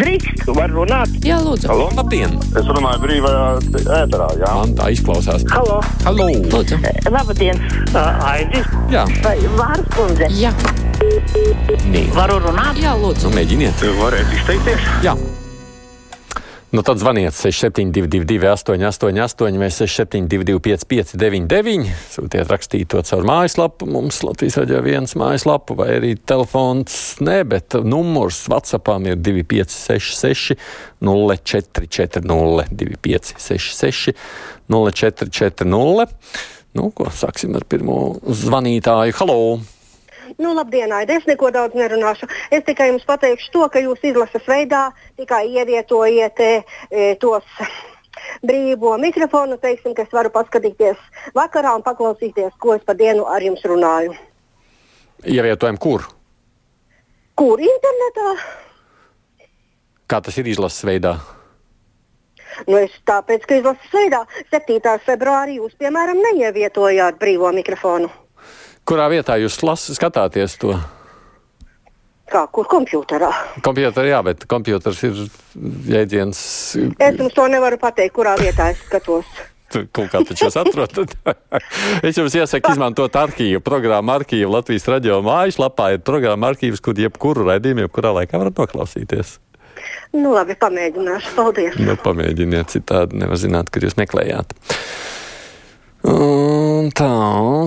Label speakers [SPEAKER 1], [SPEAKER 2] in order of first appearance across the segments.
[SPEAKER 1] Drīkst, var runāt.
[SPEAKER 2] Jā, lūdzu.
[SPEAKER 3] Halo?
[SPEAKER 4] Labdien!
[SPEAKER 3] Es runāju brīvajā ēterā, jā.
[SPEAKER 4] Man tā izklausās.
[SPEAKER 1] Halo,
[SPEAKER 4] Halo!
[SPEAKER 2] Lūdzu.
[SPEAKER 1] labdien. Uh, Aidis,
[SPEAKER 4] Jā,
[SPEAKER 1] vai Vārs kundze?
[SPEAKER 2] Jā,
[SPEAKER 4] nē.
[SPEAKER 1] Varu runāt?
[SPEAKER 2] jā, lūdzu.
[SPEAKER 4] Nu, mēģiniet.
[SPEAKER 3] Varētu izteikties?
[SPEAKER 4] Jā. Nu, tad zvaniet 6722, 888, vai 672, 559, sūtiet rakstīto caur mājaslapu. Mums Latvijas raidījā viens mājaslapu, vai arī telefons. Nē, bet numurs WhatsAppām ir 2566, 0440, 2566, 0440. Nu, ko sāksim ar pirmo zvanītāju? Halo!
[SPEAKER 5] Nu, labdien, Aida. Es neko daudz nerunāšu. Es tikai jums pateikšu to, ka jūs izlases veidā tikai ievietojiet e, e, tos brīvo mikrofonu, teiksim, ka es varu paskatīties vakarā un paklausīties, ko es pa dienu ar jums runāju.
[SPEAKER 4] Ievietojam, kur?
[SPEAKER 5] Kur internetā?
[SPEAKER 4] Kā tas ir izlases veidā?
[SPEAKER 5] Nu, es tāpēc, ka izlases veidā 7. februārī jūs, piemēram, neievietojāt brīvo mikrofonu.
[SPEAKER 4] Kurā vietā jūs las, skatāties to?
[SPEAKER 5] Kā kur kompjutorā?
[SPEAKER 4] Kompjuters, jā, bet kompjuters ir jēdziens.
[SPEAKER 5] Es jums to nevaru pateikt, kurā vietā es skatos.
[SPEAKER 4] Kaut kā taču jūs atrodat. es jums iesaku izmantot arhīvu, programmu arhīvu Latvijas radio mājaslapā. Ir programma arhīvs, kur jebkuru raidījumu, jebkurā laikā varat noklausīties.
[SPEAKER 5] Nu, labi, pamēģināšu. Paldies!
[SPEAKER 4] Nu, pamēģiniet, citādi nevar zināt, kad jūs meklējāt. Un tā,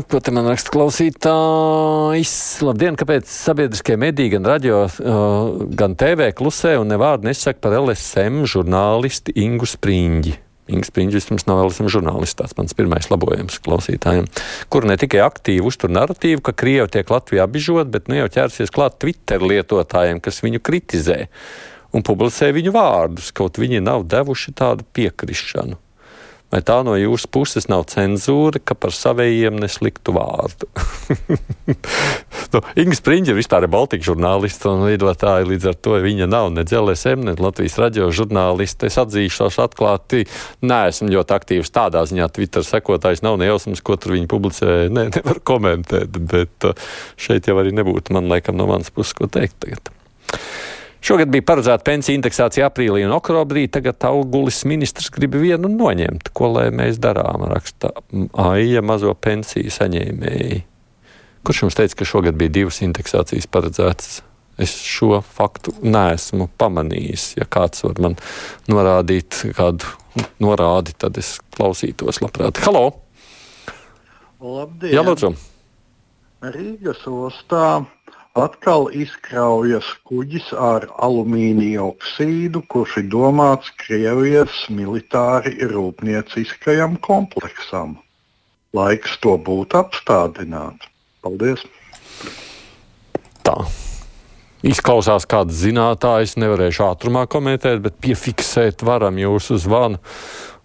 [SPEAKER 4] ko te man raksta klausītājs? Labdien, kāpēc sabiedriskie mediji, gan radio, uh, gan TV klusē un nevārdu nesaka par LSM žurnālisti Ingu Spriņģi? Inga Spriņģis vispirms nav LSM žurnālists, tāds mans pirmais labojums klausītājiem, kur ne tikai aktīvi uztur narratīvu, ka Krievi tiek Latvijā apbižot, bet nu jau ķērsies klāt Twitter lietotājiem, kas viņu kritizē un publicē viņu vārdus, kaut viņi nav devuši tādu piekrišanu. Vai tā no jūsu puses nav cenzūra, ka par savējiem nesliktu vārdu? nu, Inga Spriņģa vispār ir Baltijas žurnālists un lidotāja, līdz ar to viņa nav ne LSM, ne Latvijas radio žurnālists. Es atzīšos atklāti, neesmu ļoti aktīvs tādā ziņā. Twitter sekotājs nav nejausmas, ko tur viņi publicē. Ne, nevar komentēt, bet uh, šeit jau arī nebūtu man laikam no manas puses ko teikt tagad. Šogad bija paredzēta pensiju indeksācija aprīlī un oktobrī. Tagad augulis ministrs grib vienu noņemt. Ko lai mēs darām? Raksta Aija mazo pensiju saņēmēji. Kurš jums teica, ka šogad bija divas indeksācijas paredzētas? Es šo faktu neesmu pamanījis. Ja kāds var man norādīt kādu norādi, tad es klausītos labprāt. Halo!
[SPEAKER 6] Labdien!
[SPEAKER 4] Jā, lūdzu!
[SPEAKER 6] Rīgas ostā atkal izkraujas kuģis ar alumīnija oksīdu, kurš ir domāts Krievijas militāri rūpnieciskajam kompleksam. Laiks to būtu apstādināt. Paldies!
[SPEAKER 4] Tā. Izklausās, kāds zinātājs nevarēšu ātrumā komentēt, bet piefiksēt varam jūsu zvanu,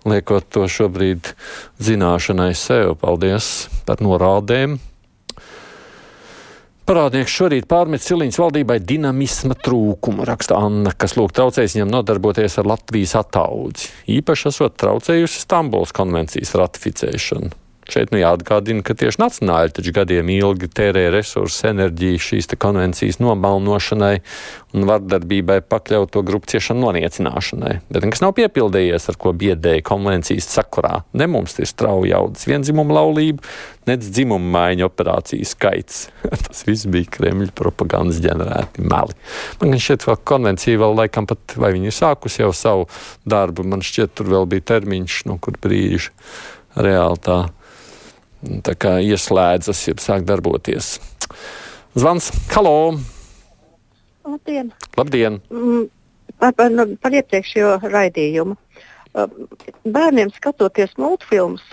[SPEAKER 4] liekot to šobrīd zināšanai sev. Paldies par norādēm! Parādnieks šorīt pārmet Siliņas valdībai dinamisma trūkumu, raksta Anna, kas lūg traucējis viņam nodarboties ar Latvijas attaudzi. Īpaši esot traucējusi Stambuls konvencijas ratificēšanu. Šeit nu jāatgādina, ka tieši nacionāļi taču gadiem ilgi tērē resursus, enerģiju šīs konvencijas nomalnošanai un vardarbībai pakļauto grupu ciešanu noniecināšanai. Bet nekas nav piepildījies, ar ko biedēja konvencijas sakurā. Ne mums ir strauji jaudas vienzimumu laulību, nec dzimumu maiņu operāciju skaits. Tas viss bija Kremļa propagandas ģenerēti meli. Man šķiet, ka konvencija vēl laikam pat, vai viņi ir sākusi jau savu darbu, man šķiet, tur vēl bija termiņš, no kur brīža reāli tā tā kā ieslēdzas, jau sāk darboties. Zvans, halo!
[SPEAKER 5] Labdien!
[SPEAKER 4] Labdien!
[SPEAKER 5] Mm, Par, par, nu, par iepriekšējo raidījumu. Bērniem skatoties multfilmus,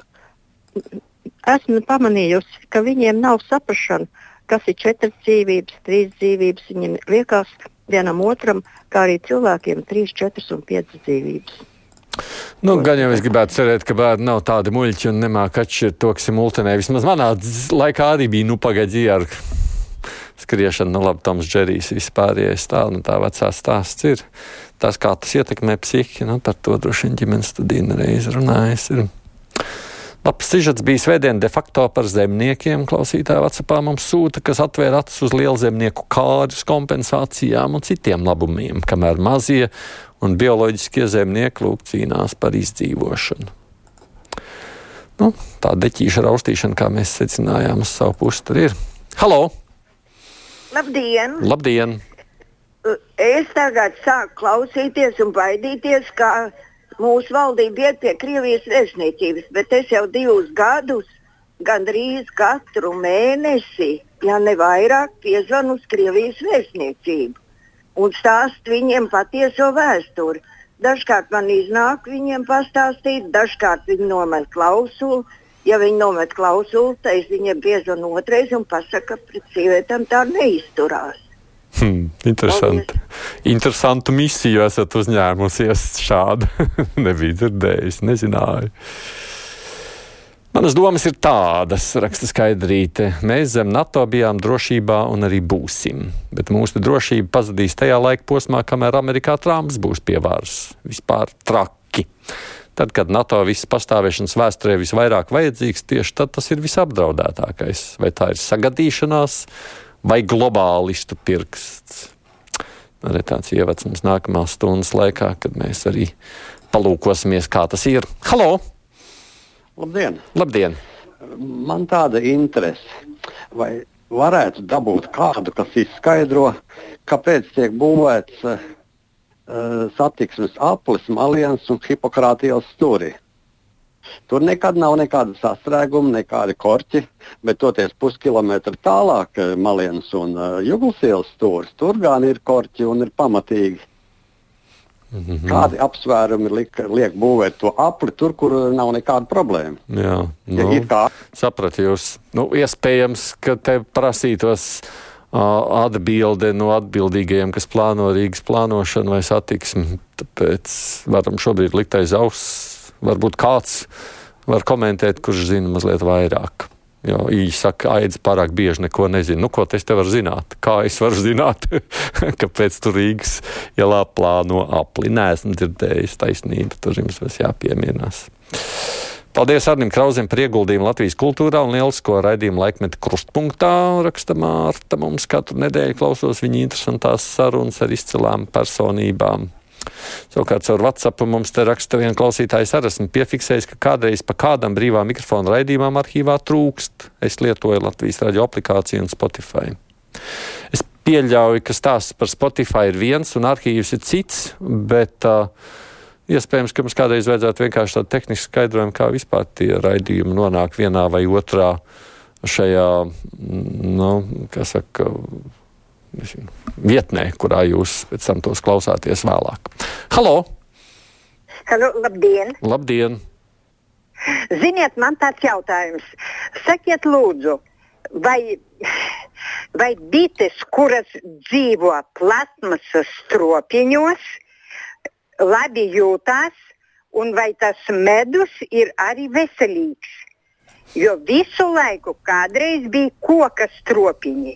[SPEAKER 5] esmu pamanījusi, ka viņiem nav saprašana, kas ir četras dzīvības, trīs dzīvības. Viņiem liekas vienam otram, kā arī cilvēkiem, trīs, četras un piecas dzīvības.
[SPEAKER 4] Nu, gan jau es gribētu cerēt, ka bērni nav tādi muļķi un nemāk atšķirt to, kas ir multinē. Vismaz manā laikā arī bija, nu, pagaidzi ar skriešanu, nu, labi, Toms Džerijs vispārējais tā, nu, tā vecā stāsts ir. Tas, kā tas ietekmē psihi, nu, par to droši vien ģimenes studija reiz runājis. Ir. Labs sižets bija svētdien de facto par zemniekiem. Klausītāji Vācijā mums sūta, kas atvēra acis uz lielzemnieku kārtas kompensācijām un citiem labumiem, kamēr mazie un bioloģiskie zemnieki lūk cīnās par izdzīvošanu. Nu, tā deķīša raustīšana, kā mēs secinājām, uz savu pusi tur ir. Halo!
[SPEAKER 2] Labdien!
[SPEAKER 4] Labdien!
[SPEAKER 2] Es tagad sāku klausīties un baidīties, kā mūsu valdība iet pie Krievijas vēstniecības, bet es jau divus gadus, gandrīz katru mēnesi, ja ne vairāk, piezvanu uz Krievijas vēstniecību un stāstu viņiem patieso vēsturi. Dažkārt man iznāk viņiem pastāstīt, dažkārt viņi nomet klausuli. Ja viņi nomet klausuli, tad es viņiem piezvanu otrais un pasaku, ka pret sievietēm tā neizturās.
[SPEAKER 4] Hmm, interesanti. Paldies. Interesantu misiju esat uzņēmusies šādu. Nebija dzirdējis, nezināju. Manas domas ir tādas, raksta skaidrīte. Mēs zem NATO bijām drošībā un arī būsim. Bet mūsu drošība pazudīs tajā laika posmā, kamēr Amerikā Trumps būs pie varas. Vispār traki. Tad, kad NATO visas pastāvēšanas vēsturē visvairāk vajadzīgs, tieši tad tas ir visapdraudētākais. Vai tā ir sagadīšanās, vai globālistu pirksts. Arī tāds ievads mums nākamās stundas laikā, kad mēs arī palūkosimies, kā tas ir. Halo!
[SPEAKER 7] Labdien!
[SPEAKER 4] Labdien.
[SPEAKER 7] Man tāda interese, vai varētu dabūt kādu, kas izskaidro, kāpēc tiek būvēts uh, satiksmes aplis, maliens un hipokrātijas stūri. Tur nekad nav nekāda sastrēguma, nekādi korķi, bet toties puskilometru tālāk eh, Malienas un uh, Juglas ielas stūris, tur gan ir korķi un ir pamatīgi. Mm -hmm. Kādi apsvērumi liek, liek būvēt to apli tur, kur nav nekāda problēma?
[SPEAKER 4] Jā, nu, ja kā... sapratu jūs. Nu, iespējams, ka te prasītos uh, atbilde no atbildīgajiem, kas plāno Rīgas plānošanu vai satiksmi. Tāpēc varam šobrīd likt aiz auss varbūt kāds var komentēt, kurš zina mazliet vairāk. Jo īsi saka, aidzi pārāk bieži neko nezinu. Nu, ko es te varu zināt? Kā es varu zināt, kāpēc tur Rīgas ielā plāno apli? Nē, esmu dzirdējis taisnību, tur jums vēl jāpieminās. Paldies Arnim Krauzim par ieguldījumu Latvijas kultūrā un lielisko raidījumu laikmetu krustpunktā. Rakstamā Arta mums katru nedēļu klausos viņa interesantās sarunas ar izcilām personībām. Savukārt caur WhatsApp mums te raksta viena klausītājs arī esmu piefiksējis, ka kādreiz pa kādam brīvā mikrofona raidījumam arhīvā trūkst. Es lietoju Latvijas radio aplikāciju un Spotify. Es pieļauju, ka stāsts par Spotify ir viens un arhīvs ir cits, bet uh, iespējams, ka mums kādreiz vajadzētu vienkārši tādu tehnisku skaidrojumu, kā vispār tie raidījumi nonāk vienā vai otrā šajā, nu, kā saka, nezinu, vietnē, kurā jūs pēc tam tos klausāties vēlāk. Halo!
[SPEAKER 2] Halo labdien!
[SPEAKER 4] Labdien!
[SPEAKER 2] Ziniet, man tāds jautājums. Sakiet, lūdzu, vai, vai bites, kuras dzīvo plasmasas stropiņos, labi jūtās, un vai tas medus ir arī veselīgs? Jo visu laiku kādreiz bija koka stropiņi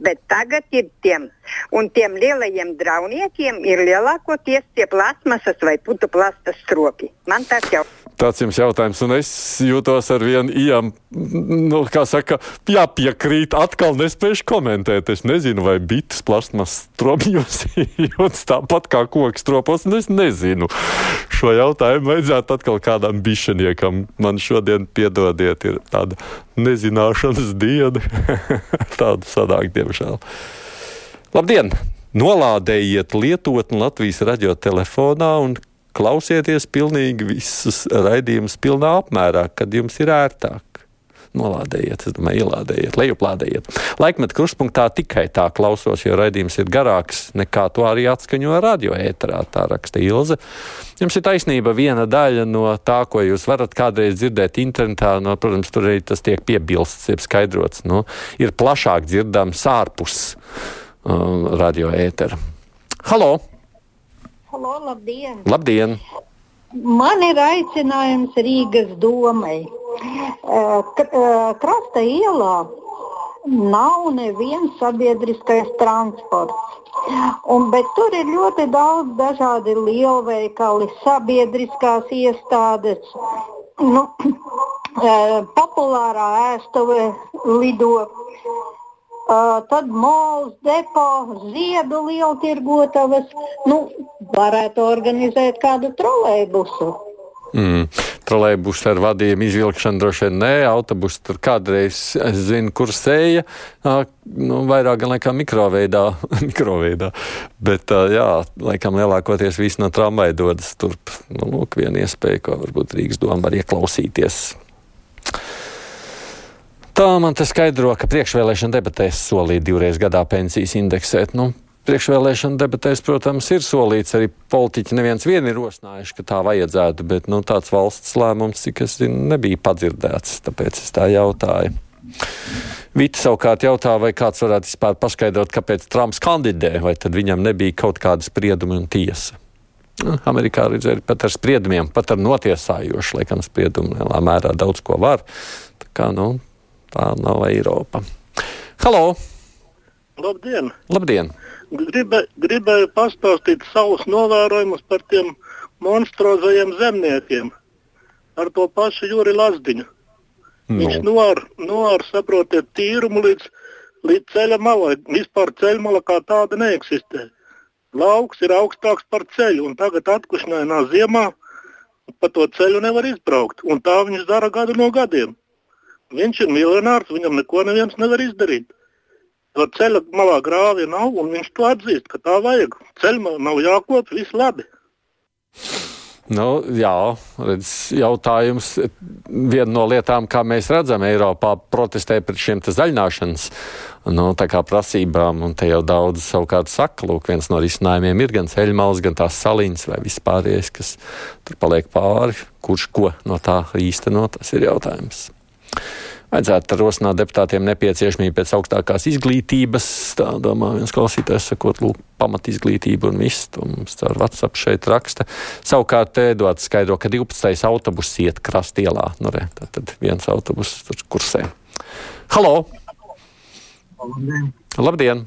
[SPEAKER 2] bet tagad ir tiem. Un tiem lielajiem drauniekiem ir lielākoties tie plasmasas vai putu plasta stropi. Man tas jau.
[SPEAKER 4] Tāds jums jautājums, un es jūtos ar vienu ijam, nu, kā saka, jāpiekrīt, atkal nespējuši komentēt. Es nezinu, vai bites plasmas stropjos jūtas tāpat kā koks stropos, un es nezinu. Šo jautājumu vajadzētu atkal kādam bišaniekam. Man šodien piedodiet, ir tāda nezināšanas diena. Tādu sanāk, diemžēl. Labdien! Nolādējiet lietotni Latvijas radio telefonā un klausieties pilnīgi visus raidījumus pilnā apmērā, kad jums ir ērtāk. Nolādējiet, es domāju, ielādējiet, lejuplādējiet. Laikmet krustpunktā tikai tā klausos, jo raidījums ir garāks nekā to arī atskaņo radioēterā, tā raksta Ilze. Jums ir taisnība viena daļa no tā, ko jūs varat kādreiz dzirdēt internetā, no, protams, tur arī tas tiek piebilsts, jeb skaidrots, nu, ir plašāk dzirdams ārpus um, radioētera. Halo!
[SPEAKER 8] Halo, labdien!
[SPEAKER 4] Labdien!
[SPEAKER 8] Man ir aicinājums Rīgas domai. Krasta ielā nav neviens sabiedriskais transports. Un, bet tur ir ļoti daudz dažādi lielveikali, sabiedriskās iestādes. Nu, uh, populārā ēstuve lido. Uh, tad mūls, depo, ziedu lieltirgotavas. Nu, varētu organizēt kādu trolēbusu.
[SPEAKER 4] Mm. Trolēļus ar vadījumu izvilkšanu droši vien nē, autobusu tur kādreiz, es zinu, kur sēja, nu, vairāk gan laikam mikroveidā, mikroveidā. bet jā, laikam lielākoties viss no tramvaja dodas turp. Nu, lūk, viena iespēja, ko varbūt Rīgas doma var ieklausīties. Tā man te skaidro, ka priekšvēlēšana debatēs solīja divreiz gadā pensijas indeksēt. Nu, priekšvēlēšana debatēs, protams, ir solīts. Arī politiķi neviens vien ir rosinājuši, ka tā vajadzētu, bet nu, tāds valsts lēmums, cik es zinu, nebija padzirdēts. Tāpēc es tā jautāju. Vita savukārt jautā, vai kāds varētu vispār paskaidrot, kāpēc Trumps kandidē, vai tad viņam nebija kaut kāda sprieduma un tiesa. Nu, Amerikā redzēja pat ar spriedumiem, pat ar notiesājošu, laikam, spriedumu lielā mērā daudz ko var. Tā kā, nu, tā nav Eiropa. Halo!
[SPEAKER 9] Labdien!
[SPEAKER 4] Labdien!
[SPEAKER 9] Gribe, gribēju pastāstīt savus novērojumus par tiem monstrozajiem zemniekiem. Ar to pašu Juri Lazdiņu.
[SPEAKER 4] Nu.
[SPEAKER 9] Viņš noar, noar saprotiet, tīrumu līdz, līdz ceļa malai. Vispār ceļa mala kā tāda neeksistē. Lauks ir augstāks par ceļu, un tagad atkušņainā ziemā pa to ceļu nevar izbraukt. Un tā viņš dara gadu no gadiem. Viņš ir miljonārs, viņam neko neviens nevar izdarīt. Jo ceļa malā grāvja nav, un viņš to atzīst, ka tā vajag. Ceļā nav jākop, viss labi.
[SPEAKER 4] Nu, jā, redz, jautājums. Viena no lietām, kā mēs redzam, Eiropā protestē pret šiem zaļināšanas nu, prasībām, un te jau daudz savukārt saka, lūk, viens no risinājumiem ir gan ceļmals, gan tās saliņas vai vispārējais, kas tur paliek pāri. Kurš ko no tā īstenot, tas ir jautājums. Vajadzētu rosināt deputātiem nepieciešamību pēc augstākās izglītības. Tā domā, viens klausītājs sakot, lūk, pamat izglītība un viss. To mums caur WhatsApp šeit raksta. Savukārt Edvards skaidro, ka 12. autobus iet krastielā. Nu, re, tad viens autobus tur kursē. Halo!
[SPEAKER 10] Labdien!
[SPEAKER 4] Labdien.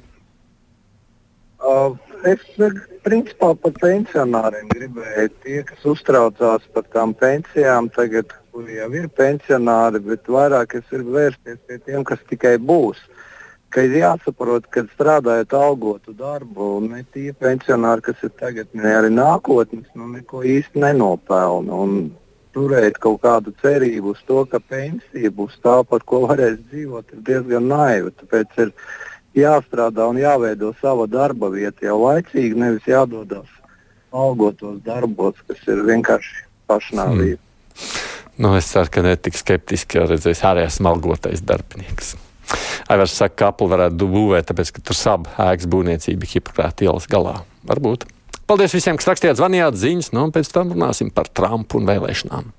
[SPEAKER 10] Uh, es principā par pensionāriem gribēju. Tie, kas uztraucās par tām pensijām, tagad kuri jau ir pensionāri, bet vairāk es gribu vērsties pie tiem, kas tikai būs. Ka ir jāsaprot, ka strādājot algotu darbu, ne tie pensionāri, kas ir tagad, ne arī nākotnes, nu, neko īsti nenopelna. Un turēt kaut kādu cerību uz to, ka pensija būs tā, par ko varēs dzīvot, ir diezgan naiva. Tāpēc ir jāstrādā un jāveido sava darba vieta jau laicīgi, nevis jādodas algotos darbos, kas ir vienkārši pašnāvība.
[SPEAKER 4] Hmm. Nu, es ceru, ka ne tik skeptiski jau redzēs ārējais smalgotais darbinieks. Aivars saka, ka Apple varētu būvēt, tāpēc, ka tur saba ēkas būvniecība Hipokrāta ielas galā. Varbūt. Paldies visiem, kas rakstījāt, zvanījāt ziņas, nu un pēc tam runāsim par Trumpu un vēlēšanām.